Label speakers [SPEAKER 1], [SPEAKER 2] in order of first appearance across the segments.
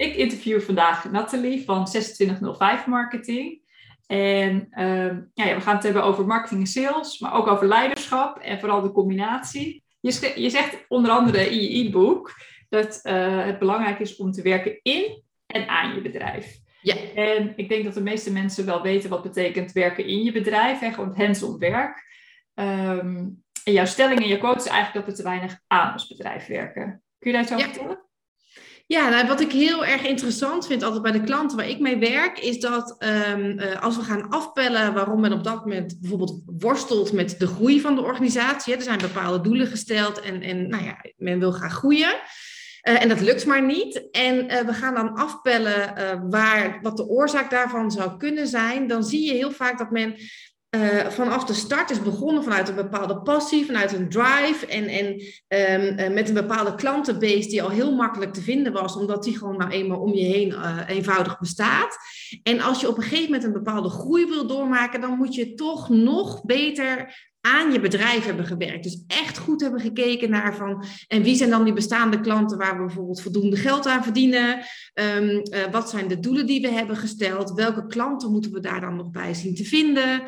[SPEAKER 1] ik interview vandaag Nathalie van 2605 Marketing. En ehm, ja, we gaan het hebben over marketing en sales, maar ook over leiderschap en vooral de combinatie. Je, je zegt onder andere in je e-book dat uh, het belangrijk is om te werken in en aan je bedrijf. Ja. En ik denk dat de meeste mensen wel weten wat betekent werken in je bedrijf en gewoon hands-on werk. Ehm, en jouw stelling en je quote is eigenlijk dat we te weinig aan ons bedrijf werken. Kun je daar iets over vertellen?
[SPEAKER 2] Ja, nou, wat ik heel erg interessant vind altijd bij de klanten waar ik mee werk, is dat um, uh, als we gaan afpellen waarom men op dat moment bijvoorbeeld worstelt met de groei van de organisatie. Er zijn bepaalde doelen gesteld en, en nou ja, men wil gaan groeien. Uh, en dat lukt maar niet. En uh, we gaan dan afpellen waar, wat de oorzaak daarvan zou kunnen zijn. Dan zie je heel vaak dat men uh, vanaf de start is begonnen vanuit een bepaalde passie, vanuit een drive en, en um, uh, met een bepaalde klantenbase die al heel makkelijk te vinden was, omdat die gewoon nou eenmaal om je heen uh, eenvoudig bestaat. En als je op een gegeven moment een bepaalde groei wil doormaken, dan moet je toch nog beter aan je bedrijf hebben gewerkt. Dus echt goed hebben gekeken naar van, en wie zijn dan die bestaande klanten waar we bijvoorbeeld voldoende geld aan verdienen? Um, uh, wat zijn de doelen die we hebben gesteld? Welke klanten moeten we daar dan nog bij zien te vinden?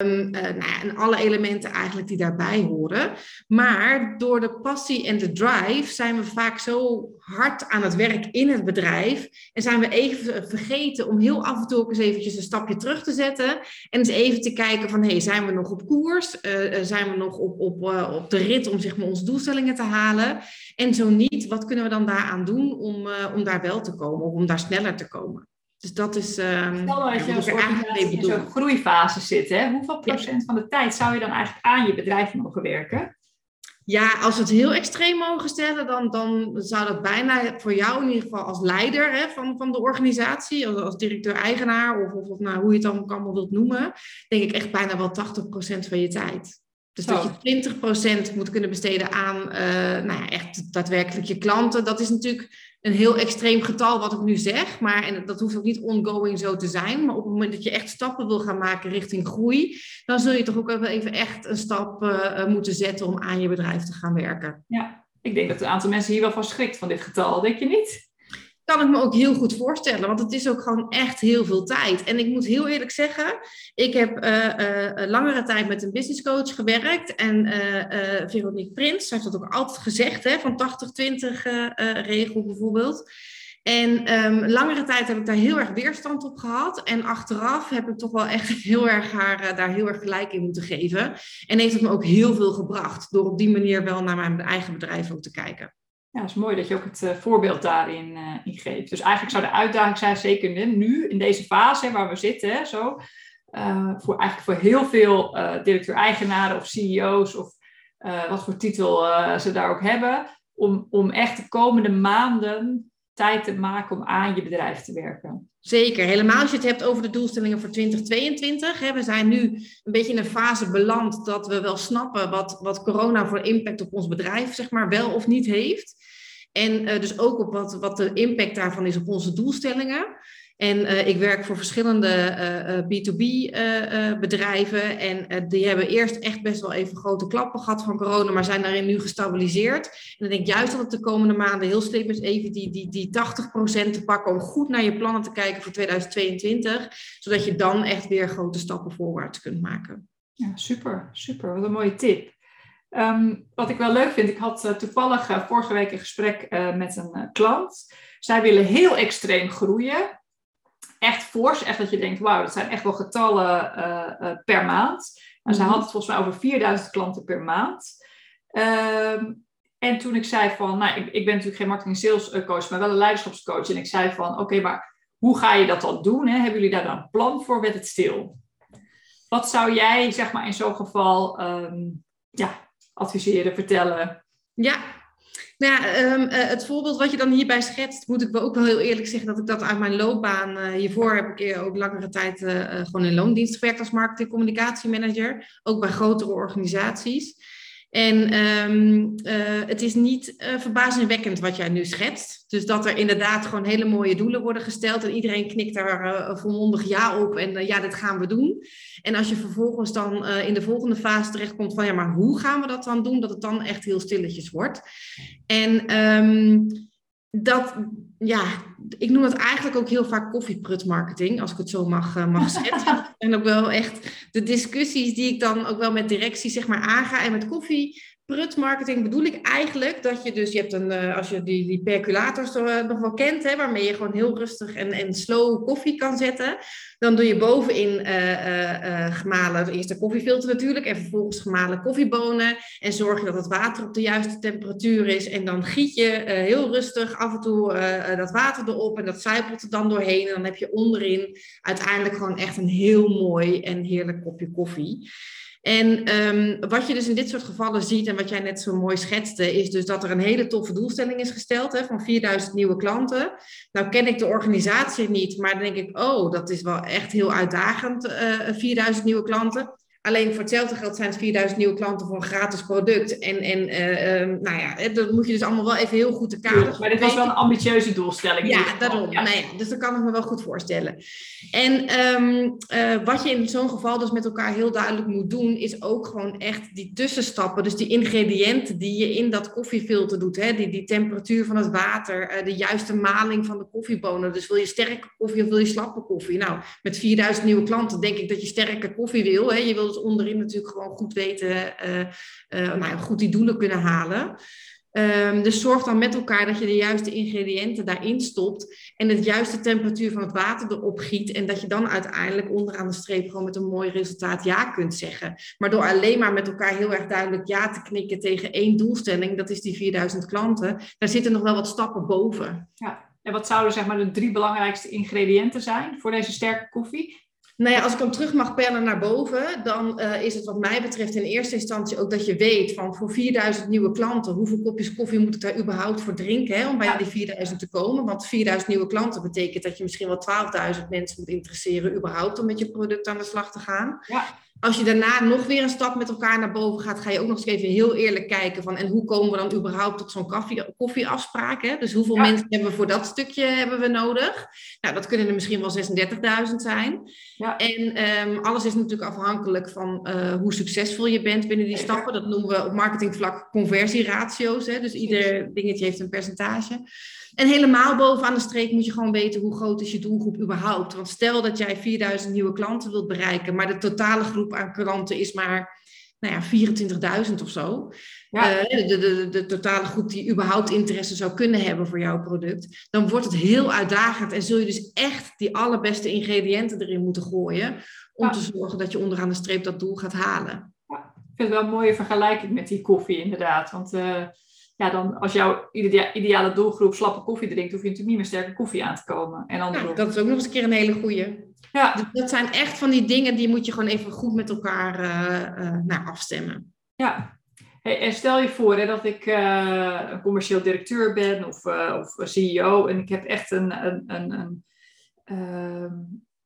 [SPEAKER 2] Um, uh, nou ja, en alle elementen eigenlijk die daarbij horen. Maar door de passie en de drive zijn we vaak zo hard aan het werk in het bedrijf en zijn we even vergeten om heel af en toe ook eens eventjes een stapje terug te zetten en eens even te kijken van, hey, zijn we nog op koers? Uh, zijn we nog op, op, uh, op de rit om zeg maar, onze doelstellingen te halen? En zo niet, wat kunnen we dan daaraan doen om, uh, om daar wel te komen of om daar sneller te komen? Dus dat is. Uh,
[SPEAKER 1] Stel als je als organisatie in zo'n groeifase zit, hè? hoeveel procent ja. van de tijd zou je dan eigenlijk aan je bedrijf mogen werken?
[SPEAKER 2] Ja, als we het heel extreem mogen stellen, dan, dan zou dat bijna voor jou in ieder geval als leider hè, van, van de organisatie, als, als directeur-eigenaar of, of, of nou, hoe je het dan allemaal wilt noemen, denk ik echt bijna wel 80% van je tijd. Dus Zo. dat je 20% moet kunnen besteden aan uh, nou ja, echt daadwerkelijk je klanten. Dat is natuurlijk een heel extreem getal wat ik nu zeg. Maar en dat hoeft ook niet ongoing zo te zijn. Maar op het moment dat je echt stappen wil gaan maken richting groei, dan zul je toch ook even echt een stap uh, moeten zetten om aan je bedrijf te gaan werken.
[SPEAKER 1] Ja, ik denk dat een aantal mensen hier wel van schrikt van dit getal, denk je niet?
[SPEAKER 2] Kan ik me ook heel goed voorstellen, want het is ook gewoon echt heel veel tijd. En ik moet heel eerlijk zeggen, ik heb uh, uh, langere tijd met een business coach gewerkt. En uh, Veronique Prins heeft dat ook altijd gezegd, hè, van 80-20 regel bijvoorbeeld. En um, langere tijd heb ik daar heel erg weerstand op gehad. En achteraf heb ik toch wel echt heel erg haar daar heel erg gelijk in moeten geven. En heeft het me ook heel veel gebracht, door op die manier wel naar mijn eigen bedrijf ook te kijken.
[SPEAKER 1] Ja, het is mooi dat je ook het uh, voorbeeld daarin in geeft. Dus eigenlijk zou de uitdaging zijn, zeker nu, in deze fase waar we zitten, zo, uh, voor, eigenlijk voor heel veel directeur-eigenaren of CEO's of wat voor titel ze daar ook hebben, om, om echt de komende maanden tijd te maken om aan je bedrijf te werken.
[SPEAKER 2] Zeker, helemaal als je het hebt over de doelstellingen voor 2022. Hè, we zijn nu een beetje in een fase beland dat we wel snappen wat, wat corona voor impact op ons bedrijf zeg maar, wel of niet heeft. En uh, dus ook op wat, wat de impact daarvan is op onze doelstellingen. En uh, ik werk voor verschillende uh, B2B bedrijven. En die hebben eerst echt best wel even grote klappen gehad van corona, maar zijn daarin nu gestabiliseerd. En dan denk juist dat het de komende maanden heel slim is even die, die, die 80% te pakken om goed naar je plannen te kijken voor 2022. Zodat je dan echt weer grote stappen voorwaarts kunt maken.
[SPEAKER 1] Ja, super, super. Wat een mooie tip. Um, wat ik wel leuk vind, ik had toevallig vorige week een gesprek met een klant. Zij willen heel extreem groeien. Echt fors, echt dat je denkt, wauw, dat zijn echt wel getallen per maand. En zij had het volgens mij over 4000 klanten per maand. Um, en toen ik zei van, nou, ik, ik ben natuurlijk geen marketing sales coach, maar wel een leiderschapscoach. En ik zei van, oké, okay, maar hoe ga je dat dan doen? Hè? Hebben jullie daar dan een plan voor? Werd het stil? Wat zou jij, zeg maar, in zo'n geval um, ja, adviseren, vertellen?
[SPEAKER 2] Ja, nou ja, um, uh, het voorbeeld wat je dan hierbij schetst, moet ik wel ook wel heel eerlijk zeggen dat ik dat uit mijn loopbaan, uh, hiervoor heb ik ook langere tijd uh, gewoon in loondienst gewerkt als marketing communicatiemanager, ook bij grotere organisaties. En um, uh, het is niet uh, verbazingwekkend wat jij nu schetst. Dus dat er inderdaad gewoon hele mooie doelen worden gesteld en iedereen knikt daar uh, volmondig ja op en ja, dit gaan we doen. En als je vervolgens dan in de volgende fase terechtkomt van ja, maar hoe gaan we dat dan doen? Dat het dan echt heel stilletjes wordt. En um, dat, ja, ik noem dat eigenlijk ook heel vaak koffieprutmarketing, als ik het zo mag, uh, mag schetsen. en ook wel echt de discussies die ik dan ook wel met directie zeg maar aanga. En met koffie prutmarketing bedoel ik eigenlijk dat je dus, je hebt een, uh, als je die, die perculators uh, nog wel kent, hè, waarmee je gewoon heel rustig en, en slow koffie kan zetten. Dan doe je bovenin uh, gemalen, eerst de koffiefilter natuurlijk, en vervolgens gemalen koffiebonen. En zorg je dat het water op de juiste temperatuur is. En dan giet je heel rustig af en toe dat water erop en dat zijpelt er dan doorheen. En dan heb je onderin uiteindelijk gewoon echt een heel mooi en heerlijk kopje koffie. En ehm, wat je dus in dit soort gevallen ziet en wat jij net zo mooi schetste, is dus dat er een hele toffe doelstelling is gesteld hè, van 4000 nieuwe klanten. Nou ken ik de organisatie niet, maar dan denk ik, oh, dat is wel echt heel uitdagend, uh, eh, 4000 nieuwe klanten. Alleen voor hetzelfde geld zijn het 4000 nieuwe klanten voor een gratis product. En, en uh, nou ja, dat moet je dus allemaal wel even heel goed te kaderen.
[SPEAKER 1] maar dit was wel een ambitieuze doelstelling.
[SPEAKER 2] Ja, daarom. Ja. Nee, dus dat kan ik me wel goed voorstellen. En um, uh, wat je in zo'n geval dus met elkaar heel duidelijk moet doen, is ook gewoon echt die tussenstappen. Dus die ingrediënten die je in dat koffiefilter doet. Hè? Die, die temperatuur van het water, uh, de juiste maling van de koffiebonen. Dus wil je sterke koffie of wil je slappe koffie? Nou, met 4000 nieuwe klanten denk ik dat je sterke koffie wil. Hè? Je wil onderin natuurlijk gewoon goed weten, uh, uh, nou, goed die doelen kunnen halen. Um, dus zorg dan met elkaar dat je de juiste ingrediënten daarin stopt en de juiste temperatuur van het water erop giet en dat je dan uiteindelijk onderaan de streep gewoon met een mooi resultaat ja kunt zeggen. Maar door alleen maar met elkaar heel erg duidelijk ja te knikken tegen één doelstelling, dat is die 4000 klanten, daar zitten nog wel wat stappen boven.
[SPEAKER 1] Ja. En wat zouden zeg maar de drie belangrijkste ingrediënten zijn voor deze sterke koffie?
[SPEAKER 2] Nou ja, als ik hem terug mag pellen naar boven, dan uh, is het wat mij betreft in eerste instantie ook dat je weet van voor 4000 nieuwe klanten, hoeveel kopjes koffie moet ik daar überhaupt voor drinken hè, om bij die 4000 te komen. Want 4000 nieuwe klanten betekent dat je misschien wel 12.000 mensen moet interesseren überhaupt om met je product aan de slag te gaan. Ja als je daarna nog weer een stap met elkaar naar boven gaat, ga je ook nog eens even heel eerlijk kijken van en hoe komen we dan überhaupt tot zo'n koffie, koffieafspraak? Hè? Dus hoeveel mensen hebben we voor dat stukje hebben we nodig? Nou, dat kunnen er misschien wel 36.000 zijn. Ja. En um, alles is natuurlijk afhankelijk van uh, hoe succesvol je bent binnen die stappen. Dat noemen we op marketingvlak conversieratio's. Hè? Dus ieder dingetje heeft een percentage. En helemaal bovenaan de streep moet je gewoon weten hoe groot is je doelgroep überhaupt. Want stel dat jij 4000 nieuwe klanten wilt bereiken, maar de totale groep aan klanten is maar nou ja, 24.000 of zo. Ja. Uh, de, de, de, totale groep die überhaupt interesse zou kunnen hebben voor jouw product. Dan wordt het heel uitdagend en zul je dus echt die allerbeste ingrediënten erin moeten gooien. Om te zorgen dat je onderaan de streep dat doel gaat halen.
[SPEAKER 1] Ja, ik vind het wel een mooie vergelijking met die koffie inderdaad. Want uh, ja, dan als jouw ideale doelgroep slappe koffie drinkt, hoef je natuurlijk niet meer sterke koffie aan te komen. En
[SPEAKER 2] ja, dat is ook nog eens een keer een hele goeie. Ja. Dus dat zijn echt van die dingen die moet je gewoon even goed met elkaar uh, uh, afstemmen.
[SPEAKER 1] Ja. Hey, en stel je voor hè, dat ik uh, een commercieel directeur ben of, of CEO en ik heb echt een, een, een, een ehm,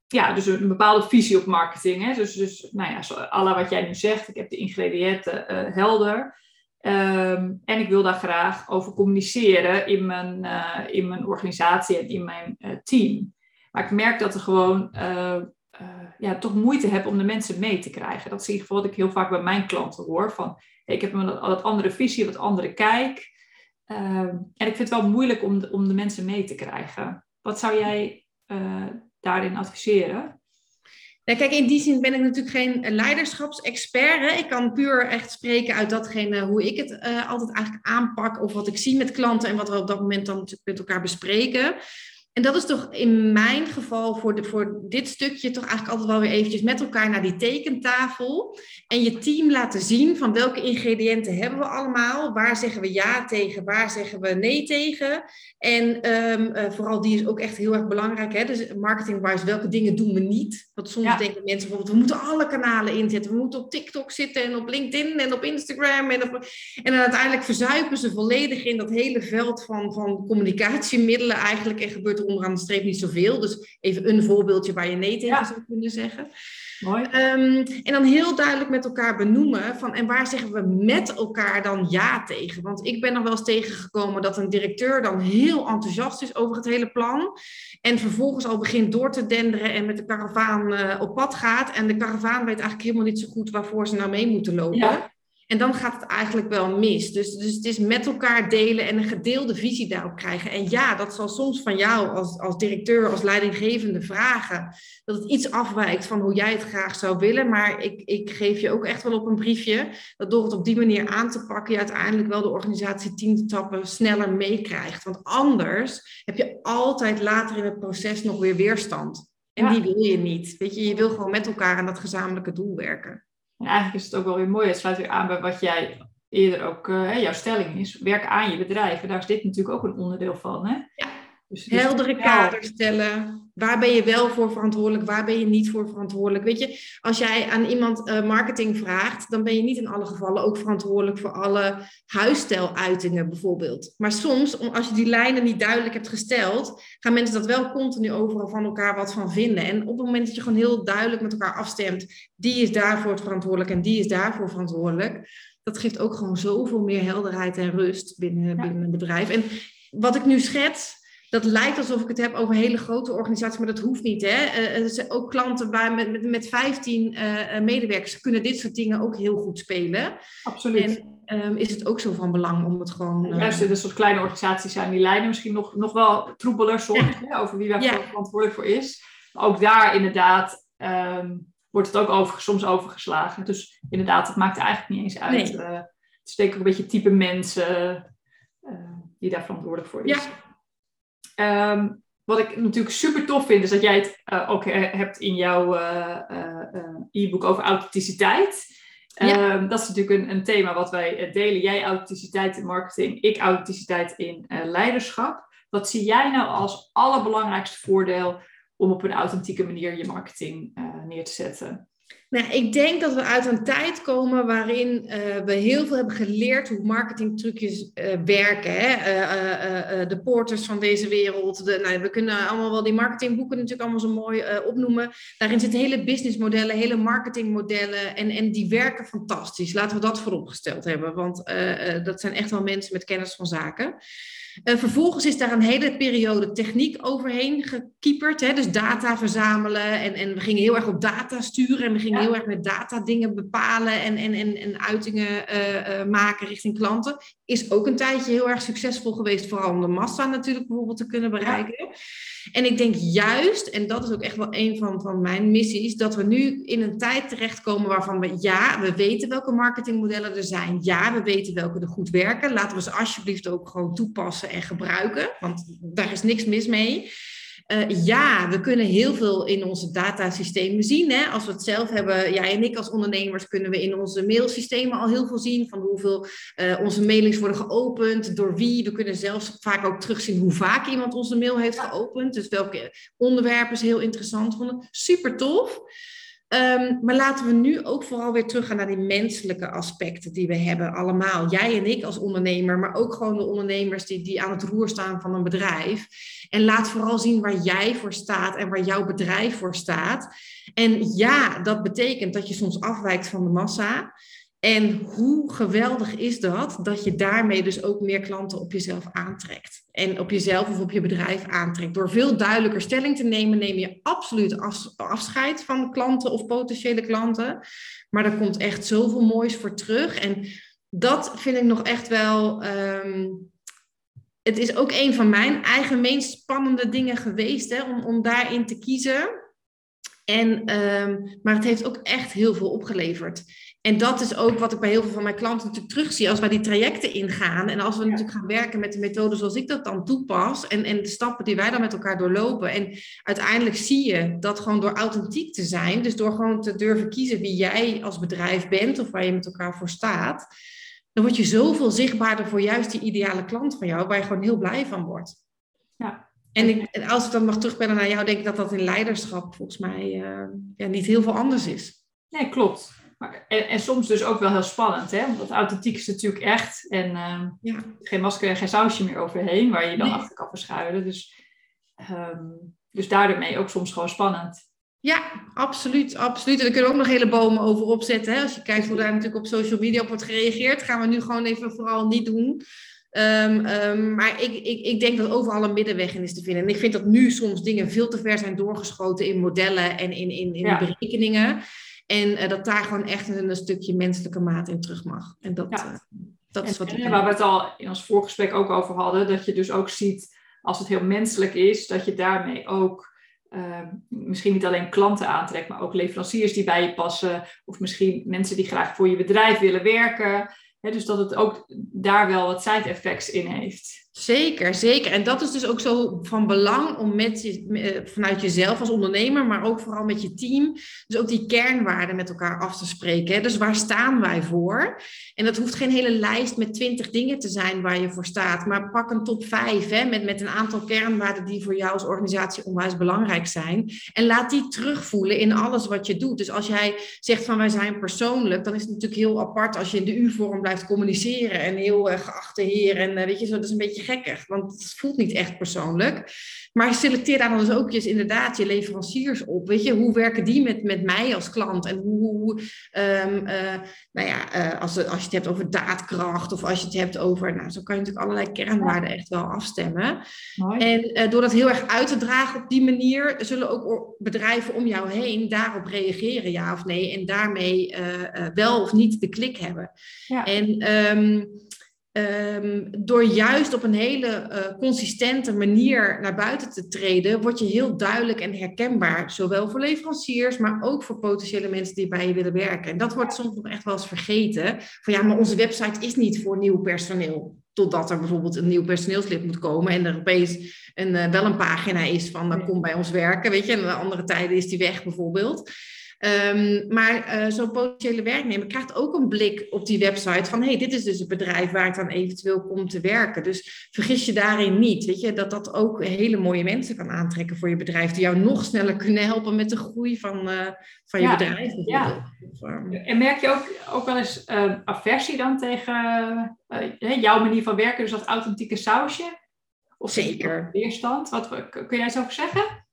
[SPEAKER 1] ja, dus een, bepaalde visie op marketing. Hè? Dus, dus nou ja, alle wat jij nu zegt, ik heb de ingrediënten helder. Ehm, en ik wil daar graag over communiceren in mijn, uh, in mijn organisatie en in mijn uh, team. Maar ik merk dat er gewoon uh, ja, toch moeite heb om de mensen mee te krijgen. Dat is in ieder geval wat ik heel vaak bij mijn klanten hoor. Van, ik heb een wat andere visie, wat andere kijk. Ehm, en ik vind het wel moeilijk om de, om de mensen mee te krijgen. Wat zou jij daarin adviseren?
[SPEAKER 2] Nou, kijk, in die zin ben ik natuurlijk geen leiderschapsexpert. Hè. Ik kan puur echt spreken uit datgene hoe ik het uh, altijd eigenlijk aanpak of wat ik zie met klanten en wat we op dat moment dan natuurlijk met elkaar bespreken. En dat is toch in mijn geval voor, de, voor dit stukje toch eigenlijk altijd wel weer eventjes met elkaar naar die tekentafel. En je team laten zien van welke ingrediënten hebben we allemaal. Waar zeggen we ja tegen, waar zeggen we nee tegen. En um, vooral die is ook echt heel erg belangrijk. Hè? Dus marketing-wise, welke dingen doen we niet? Want soms denken mensen bijvoorbeeld, we moeten alle kanalen inzetten. We moeten op TikTok zitten en op LinkedIn en op Instagram. En, op... en dan uiteindelijk verzuipen ze volledig in dat hele veld van, van communicatiemiddelen eigenlijk. En gebeurt er onderaan de streep niet zoveel. Dus even een voorbeeldje waar je nee tegen zou kunnen zeggen. Mooi. Um, en dan heel duidelijk met elkaar benoemen van en waar zeggen we met elkaar dan ja tegen? Want ik ben nog wel eens tegengekomen dat een directeur dan heel enthousiast is over het hele plan. En vervolgens al begint door te denderen en met de karavaan uh, op pad gaat. En de karavaan weet eigenlijk helemaal niet zo goed waarvoor ze nou mee moeten lopen. Ja. En dan gaat het eigenlijk wel mis. Dus, dus het is met elkaar delen en een gedeelde visie daarop krijgen. En ja, dat zal soms van jou als, als directeur, als leidinggevende vragen. Dat het iets afwijkt van hoe jij het graag zou willen. Maar ik, ik geef je ook echt wel op een briefje. Dat door het op die manier aan te pakken, je uiteindelijk wel de organisatie tien stappen sneller meekrijgt. Want anders heb je altijd later in het proces nog weer weerstand. En die wil je niet. Weet je, je wil gewoon met elkaar aan dat gezamenlijke doel werken.
[SPEAKER 1] En eigenlijk is het ook wel weer mooi, het sluit weer aan bij wat jij eerder ook, uh, jouw stelling is, werk aan je bedrijf. En daar is dit natuurlijk ook een onderdeel van. Hè?
[SPEAKER 2] Ja. Dus, dus Heldere kaders stellen. Waar ben je wel voor verantwoordelijk? Waar ben je niet voor verantwoordelijk? Weet je, als jij aan iemand uh, marketing vraagt, dan ben je niet in alle gevallen ook verantwoordelijk voor alle huisstijluitingen bijvoorbeeld. Maar soms, als je die lijnen niet duidelijk hebt gesteld, gaan mensen dat wel continu overal van elkaar wat van vinden. En op het moment dat je gewoon heel duidelijk met elkaar afstemt, die is daarvoor verantwoordelijk en die is daarvoor verantwoordelijk. Dat geeft ook gewoon zoveel meer helderheid en rust binnen, binnen een bedrijf. En wat ik nu schets, dat lijkt alsof ik het heb over hele grote organisaties, maar dat hoeft niet. Hè? Uh, ook klanten waar met, met, met 15 uh, medewerkers kunnen dit soort dingen ook heel goed spelen.
[SPEAKER 1] Absoluut.
[SPEAKER 2] En um, is het ook zo van belang om het gewoon.
[SPEAKER 1] Uh... Juist, dit soort kleine organisaties zijn die lijnen misschien nog, nog wel troebeler ja. over wie daar ja. verantwoordelijk voor is. Maar ook daar inderdaad um, wordt het ook over, soms overgeslagen. Dus inderdaad, het maakt eigenlijk niet eens uit. Nee. het is denk ik een beetje type mensen die daar verantwoordelijk voor is.
[SPEAKER 2] Ja.
[SPEAKER 1] Um, wat ik natuurlijk super tof vind, is dat jij het uh, ook hebt in jouw uh, uh, e-book over authenticiteit. Ja. Um, dat is natuurlijk een, een, thema wat wij delen. Jij authenticiteit in marketing, ik authenticiteit in leiderschap. Wat zie jij nou als allerbelangrijkste voordeel om op een authentieke manier je marketing neer te zetten?
[SPEAKER 2] Nou, ik denk dat we uit een tijd komen waarin uh, we heel veel hebben geleerd hoe marketingtrucjes uh, werken. Hè? Uh, de porters van deze wereld. Nou, we kunnen allemaal wel die marketingboeken natuurlijk allemaal zo mooi opnoemen. Daarin zitten hele businessmodellen, hele marketingmodellen. En, en die werken fantastisch. Laten we dat vooropgesteld hebben. Want dat zijn echt wel mensen met kennis van zaken. Uh, vervolgens is daar een hele periode techniek overheen gekieperd. Hè? Dus data verzamelen. En, en we gingen heel erg op data sturen. En we gingen heel erg met data dingen bepalen. En, en, en, en uitingen uh, uh, maken richting klanten. Is ook een tijdje heel erg succesvol geweest. Vooral om de massa natuurlijk bijvoorbeeld te kunnen bereiken. Ja. En ik denk juist, en dat is ook echt wel een van, van mijn missies, dat we nu in een tijd terechtkomen waarvan we, ja, we weten welke marketingmodellen er zijn. Ja, we weten welke er goed werken. Laten we ze alsjeblieft ook gewoon toepassen en gebruiken, want daar is niks mis mee. Uh, ja, we kunnen heel veel in onze datasystemen zien. Hè? Als we het zelf hebben, jij en ik als ondernemers, kunnen we in onze mailsystemen al heel veel zien van hoeveel uh, onze mailings worden geopend, door wie. We kunnen zelfs vaak ook terugzien hoe vaak iemand onze mail heeft geopend. Dus welke onderwerpen ze heel interessant vonden. Super tof. Um, maar laten we nu ook vooral weer teruggaan naar die menselijke aspecten die we hebben allemaal. Jij en ik als ondernemer, maar ook gewoon de ondernemers die, die aan het roer staan van een bedrijf. En laat vooral zien waar jij voor staat en waar jouw bedrijf voor staat. En ja, dat betekent dat je soms afwijkt van de massa. En hoe geweldig is dat, dat je daarmee dus ook meer klanten op jezelf aantrekt. En op jezelf of op je bedrijf aantrekt. Door veel duidelijker stelling te nemen, neem je absoluut afscheid van klanten of potentiële klanten. Maar er komt echt zoveel moois voor terug. En dat vind ik nog echt wel. Um, het is ook een van mijn eigen meest spannende dingen geweest hè, om, om daarin te kiezen. En, um, maar het heeft ook echt heel veel opgeleverd. En dat is ook wat ik bij heel veel van mijn klanten natuurlijk terugzie als wij die trajecten ingaan. En als we natuurlijk gaan werken met de methode zoals ik dat dan toepas. En, en de stappen die wij dan met elkaar doorlopen. En uiteindelijk zie je dat gewoon door authentiek te zijn. Dus door gewoon te durven kiezen wie jij als bedrijf bent of waar je met elkaar voor staat. Dan word je zoveel zichtbaarder voor juist die ideale klant van jou. Waar je gewoon heel blij van wordt.
[SPEAKER 1] Ja.
[SPEAKER 2] En ik, als ik dan mag terugbellen naar jou, denk ik dat dat in leiderschap volgens mij uh, ja, niet heel veel anders is.
[SPEAKER 1] Nee, klopt. Maar, en, en, soms dus ook wel heel spannend, hè? Want authentiek is natuurlijk echt. En uh, ja. geen masker en geen sausje meer overheen, waar je dan nee. achter kan verschuilen. Dus, um, dus daarmee ook soms gewoon spannend.
[SPEAKER 2] Ja, absoluut, absoluut. En daar kunnen we ook nog hele bomen over opzetten. Hè? Als je kijkt hoe daar natuurlijk op social media op wordt gereageerd, gaan we nu gewoon even vooral niet doen. Um, um, maar ik, ik, ik denk dat overal een middenweg in is te vinden. En ik vind dat nu soms dingen veel te ver zijn doorgeschoten in modellen en in, in, in ja. berekeningen. En dat daar gewoon echt een, een, stukje menselijke maat in terug mag. En dat, dat is wat
[SPEAKER 1] en, Waar we het al in ons voorgesprek ook over hadden, dat je dus ook ziet als het heel menselijk is, dat je daarmee ook Ehm, misschien niet alleen klanten aantrekt, maar ook leveranciers die bij je passen. Of misschien mensen die graag voor je bedrijf willen werken. dus dat het ook daar wel wat side effects in heeft.
[SPEAKER 2] Zeker, zeker. En dat is dus ook zo van belang om met je, eh, vanuit jezelf als ondernemer, maar ook vooral met je team, dus ook die kernwaarden met elkaar af te spreken. Dus waar staan wij voor? En dat hoeft geen hele lijst met twintig dingen te zijn waar je voor staat, maar pak een top vijf hè, met, met een aantal kernwaarden die voor jou als organisatie onwijs belangrijk zijn. En laat die terugvoelen in alles wat je doet. Dus als jij zegt van wij zijn persoonlijk, dan is het natuurlijk heel apart als je in de U-vorm blijft communiceren en heel uh, geachte heer en uh, weet je zo, dat is een beetje gekkig, want het voelt niet echt persoonlijk. Maar selecteer daar dan dus ook eens inderdaad je leveranciers op. Weet je, hoe werken die met, met mij als klant? En hoe, um, nou ja, uh, als, als je het hebt over daadkracht of als je het hebt over, nou, zo kan je natuurlijk allerlei kernwaarden echt wel afstemmen. Mooi. En uh, door dat heel erg uit te dragen op die manier, zullen ook bedrijven om jou heen daarop reageren, ja of nee. En daarmee wel of niet de klik hebben. Ja. En um, Um, door juist op een hele uh, consistente manier naar buiten te treden, word je heel duidelijk en herkenbaar. Zowel voor leveranciers, maar ook voor potentiële mensen die bij je willen werken. En dat wordt soms nog echt wel eens vergeten. Van ja, maar onze website is niet voor nieuw personeel. Totdat er bijvoorbeeld een nieuw personeelslid moet komen en er opeens een, uh, wel een pagina is van dan kom bij ons werken. Weet je, en de andere tijden is die weg bijvoorbeeld. Um, maar uh, zo'n potentiële werknemer krijgt ook een blik op die website van hey, dit is dus het bedrijf waar ik dan eventueel kom te werken. Dus vergis je daarin niet, weet je, dat dat ook hele mooie mensen kan aantrekken voor je bedrijf, die jou nog sneller kunnen helpen met de groei van, uh, van je bedrijf.
[SPEAKER 1] Ja. Ehm, en merk je ook, ook wel eens uh, aversie dan tegen jouw manier van werken, dus dat authentieke sausje?
[SPEAKER 2] Of Zeker.
[SPEAKER 1] Weerstand? Wat kun jij zo over zeggen?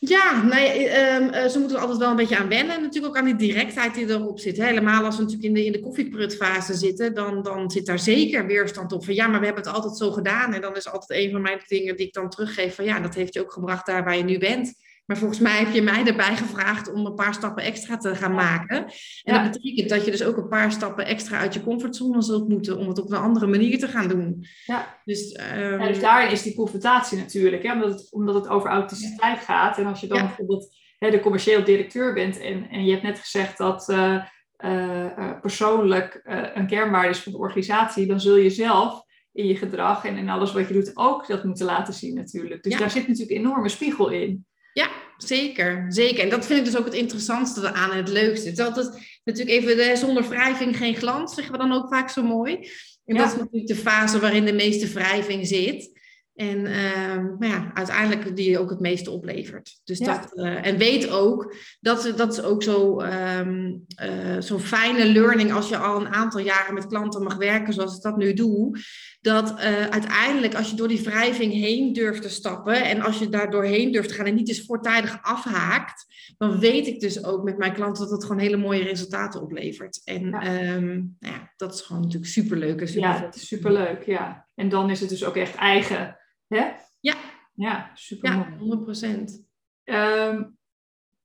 [SPEAKER 2] Ja, nee, um, ze moeten er altijd wel een beetje aan wennen. En natuurlijk ook aan die directheid die erop zit. Helemaal als we natuurlijk in de, in de koffieprutfase zitten, dan, dan zit daar zeker weerstand op. Van ja, maar we hebben het altijd zo gedaan. En dan is altijd een van mijn dingen die ik dan teruggeef van ja, dat heeft je ook gebracht daar waar je nu bent. Maar volgens mij heb je mij erbij gevraagd om een paar stappen extra te gaan maken. En dat betekent dat je dus ook een paar stappen extra uit je comfortzone zult moeten om het op een andere manier te gaan doen.
[SPEAKER 1] Ja, dus, um... ja, dus daarin is die confrontatie natuurlijk, hè? Omdat, het, omdat het over authenticiteit gaat. En als je dan bijvoorbeeld hè, de commercieel directeur bent en, en je hebt net gezegd dat uh, uh, persoonlijk een kernwaarde is van de organisatie, dan zul je zelf in je gedrag en in alles wat je doet ook dat moeten laten zien natuurlijk. Dus daar zit natuurlijk een enorme spiegel in.
[SPEAKER 2] Ja, zeker. Zeker. En dat vind ik dus ook het interessantste aan en het leukste. Het is altijd natuurlijk even de, zonder wrijving geen glans, zeggen we dan ook vaak zo mooi. En dat is natuurlijk de fase waarin de meeste wrijving zit. En uh, maar ja, uiteindelijk die ook het meeste oplevert. Dus dat, uh, en weet ook, dat, dat is ook zo, um, uh, zo'n fijne learning als je al een aantal jaren met klanten mag werken zoals ik dat nu doe. Dat uh, uiteindelijk als je door die wrijving heen durft te stappen en als je daar doorheen durft te gaan en niet eens voortijdig afhaakt, dan weet ik dus ook met mijn klanten dat het gewoon hele mooie resultaten oplevert. En ja. Um, nou ja, dat is gewoon natuurlijk superleuk. En
[SPEAKER 1] super ja, superleuk, ja. En dan is het dus ook echt eigen Hè?
[SPEAKER 2] Ja.
[SPEAKER 1] Ja, super
[SPEAKER 2] Ja, 100 procent.
[SPEAKER 1] Um,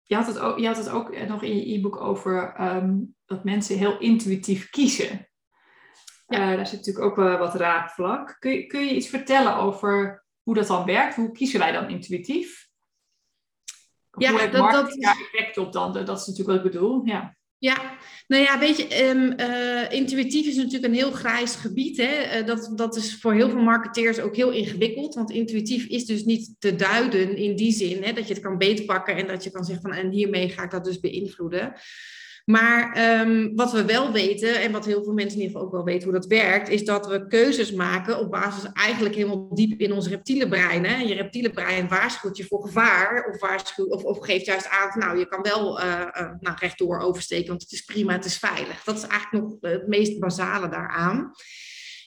[SPEAKER 1] je, had het ook, je had het ook nog in je e-book over um, dat mensen heel intuïtief kiezen. Ja. Uh, daar zit natuurlijk ook uh, wat raakvlak. Kun je, kun je iets vertellen over hoe dat dan werkt? Hoe kiezen wij dan intuïtief? Of ja, hoe dat, dat effect op dan? Dat is natuurlijk wat ik bedoel. Ja.
[SPEAKER 2] Ja, nou ja, weet je, um, uh, intuïtief is natuurlijk een heel grijs gebied. Hè? Uh, dat, dat is voor heel veel marketeers ook heel ingewikkeld. Want intuïtief is dus niet te duiden in die zin hè, dat je het kan beetpakken en dat je kan zeggen van en hiermee ga ik dat dus beïnvloeden. Maar um, wat we wel weten, en wat heel veel mensen in ieder geval ook wel weten hoe dat werkt, is dat we keuzes maken op basis eigenlijk helemaal diep in ons reptiele brein. Hè? Je reptiele brein waarschuwt je voor gevaar of, waarschuwt, of, geeft juist aan nou, je kan wel uh, uh, nou, rechtdoor oversteken, want het is prima, het is veilig. Dat is eigenlijk nog het meest basale daaraan.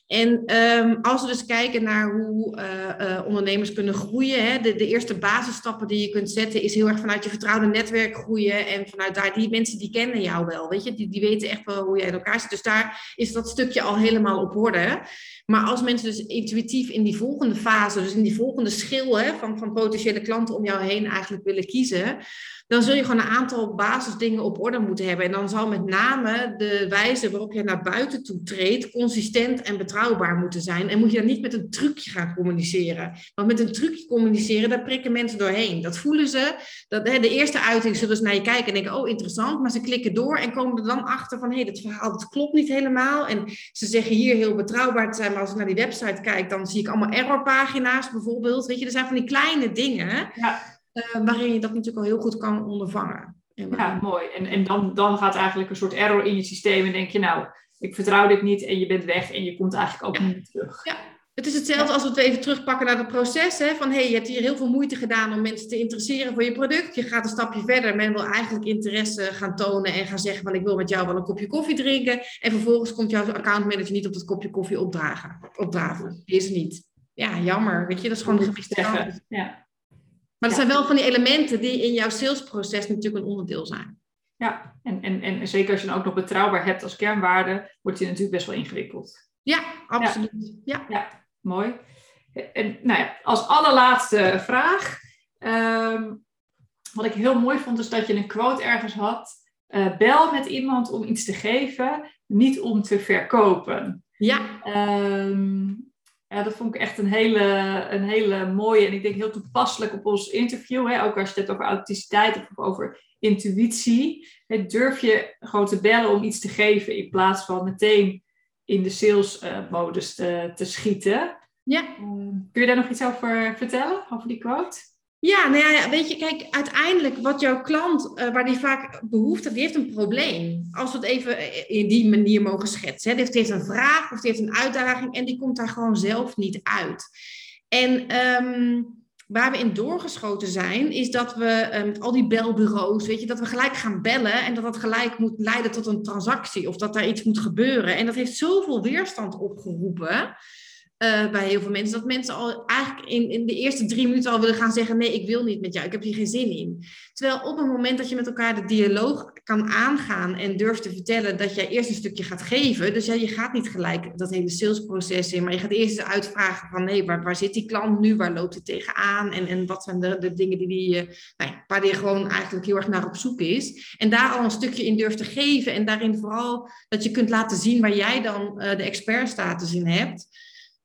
[SPEAKER 2] En um, als we dus kijken naar hoe uh, uh, ondernemers kunnen groeien, hè, de, de, eerste basisstappen die je kunt zetten, is heel erg vanuit je vertrouwde netwerk groeien. En vanuit daar, die mensen die kennen jou wel, weet je, die, die weten echt wel hoe jij in elkaar zit. Dus daar is dat stukje al helemaal op orde. Maar als mensen dus intuïtief in die volgende fase, dus in die volgende schil hè, van, van potentiële klanten om jou heen eigenlijk willen kiezen, dan zul je gewoon een aantal basisdingen op orde moeten hebben. En dan zal met name de wijze waarop je naar buiten toe treedt consistent en betrouwbaar moeten zijn. En moet je dan niet met een trucje gaan communiceren. Want met een trucje communiceren, daar prikken mensen doorheen. Dat voelen ze. Dat, hè, de eerste uiting zullen ze naar je kijken en denken, oh interessant. Maar ze klikken door en komen er dan achter van, hé, hey, dat verhaal klopt niet helemaal. En ze zeggen hier heel betrouwbaar te zijn, maar als ik naar die website kijk, dan zie ik allemaal errorpagina's bijvoorbeeld. Weet je, er zijn van die kleine dingen. Ja uh, waarin je dat natuurlijk al heel goed kan ondervangen.
[SPEAKER 1] Ja, mooi. En, en dan, dan gaat eigenlijk een soort error in je systeem en denk je, nou, ik vertrouw dit niet en je bent weg en je komt eigenlijk ook niet terug.
[SPEAKER 2] Ja. Het is hetzelfde als we het even terugpakken naar het proces. Hè? Van hey, je hebt hier heel veel moeite gedaan om mensen te interesseren voor je product. Je gaat een stapje verder. Men wil eigenlijk interesse gaan tonen en gaan zeggen van ik wil met jou wel een kopje koffie drinken. En vervolgens komt jouw accountmanager niet op dat kopje koffie opdragen. opdraven. Is niet. Ja, jammer. Weet je, dat is gewoon een gemiste Ja. Maar er zijn wel van die elementen die in jouw salesproces natuurlijk een onderdeel zijn.
[SPEAKER 1] Ja, en, en, en zeker als je dan ook nog betrouwbaar hebt als kernwaarde, wordt je natuurlijk best wel ingewikkeld.
[SPEAKER 2] Ja, absoluut. Ja,
[SPEAKER 1] ja. mooi. En nou ja, als allerlaatste vraag. Ehm, wat ik heel mooi vond, is dat je een quote ergens had. Uh, bel met iemand om iets te geven, niet om te verkopen.
[SPEAKER 2] Ja.
[SPEAKER 1] Um, ja, dat vond ik echt een hele, een hele mooie en ik denk heel toepasselijk op ons interview. Hè? Ook als je het hebt over authenticiteit of over intuïtie. Hè? Durf je gewoon te bellen om iets te geven in plaats van meteen in de salesmodus te, te schieten.
[SPEAKER 2] Ja.
[SPEAKER 1] Ehm, kun je daar nog iets over vertellen, over die quote?
[SPEAKER 2] Ja, nou ja, weet je, kijk, uiteindelijk wat jouw klant, uh, waar die vaak behoefte die heeft een probleem. Als we het even eh, in die manier mogen schetsen. Hè. Die heeft een vraag of die heeft een uitdaging en die komt daar gewoon zelf niet uit. En ehm, waar we in doorgeschoten zijn, is dat we met al die belbureaus, weet je, dat we gelijk gaan bellen en dat dat gelijk moet leiden tot een transactie of dat daar iets moet gebeuren. En dat heeft zoveel weerstand opgeroepen. Uh, bij heel veel mensen. Dat mensen al eigenlijk in, in de eerste drie minuten al willen gaan zeggen: Nee, ik wil niet met jou, ik heb hier geen zin in. Terwijl op het moment dat je met elkaar de dialoog kan aangaan en durft te vertellen dat jij eerst een stukje gaat geven. Dus ja, je gaat niet gelijk dat hele salesproces in, maar je gaat eerst uitvragen: van nee, waar, waar zit die klant nu? Waar loopt hij tegenaan? En, en wat zijn de, de dingen die die, uh, nou ja, waar die gewoon eigenlijk heel erg naar op zoek is. En daar al een stukje in durft te geven. En daarin vooral dat je kunt laten zien waar jij dan uh, de expertstatus in hebt.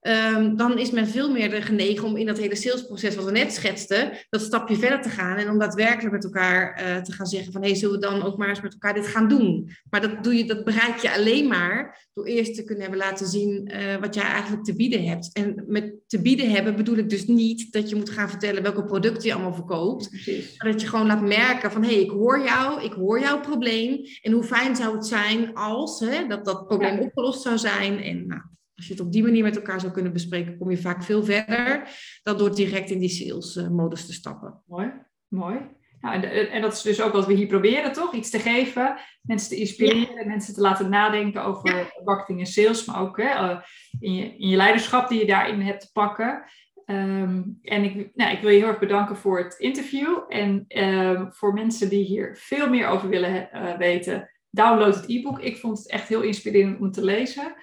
[SPEAKER 2] Um, dan is men veel meer genegen om in dat hele salesproces wat we net schetsten, dat stapje verder te gaan en om daadwerkelijk met elkaar uh, te gaan zeggen van hé, hey, zullen we dan ook maar eens met elkaar dit gaan doen? Maar dat, doe je, dat bereik je alleen maar door eerst te kunnen hebben laten zien uh, wat jij eigenlijk te bieden hebt. En met te bieden hebben bedoel ik dus niet dat je moet gaan vertellen welke producten je allemaal verkoopt, maar dat je gewoon laat merken van hé, hey, ik hoor jou, ik hoor jouw probleem en hoe fijn zou het zijn als hè, dat dat probleem opgelost zou zijn en nou, als je het op die manier met elkaar zou kunnen bespreken, kom je vaak veel verder dan door direct in die sales-modus te stappen.
[SPEAKER 1] Mooi, mooi. Nou, en, en, dat is dus ook wat we hier proberen, toch? Iets te geven, mensen te inspireren, mensen te laten nadenken over marketing en sales, maar ook hè, eh, in, je, in je leiderschap die je daarin hebt te pakken. Ehm, en ik, nou, ik wil je heel erg bedanken voor het interview. En ehm, voor mensen die hier veel meer over willen uh, weten, download het e-book. Ik vond het echt heel inspirerend om te lezen.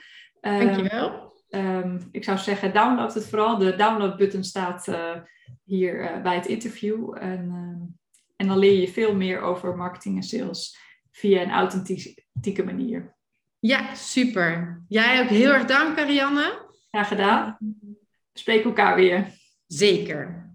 [SPEAKER 2] Dankjewel.
[SPEAKER 1] Um, ik zou zeggen, download het vooral. De download-button staat uh, hier uh, bij het interview. En, uh, en dan leer je veel meer over marketing en sales via een authentieke manier.
[SPEAKER 2] Ja, super. Jij ook heel erg dank, Arianne.
[SPEAKER 1] Graag gedaan. We spreken elkaar weer.
[SPEAKER 2] Zeker.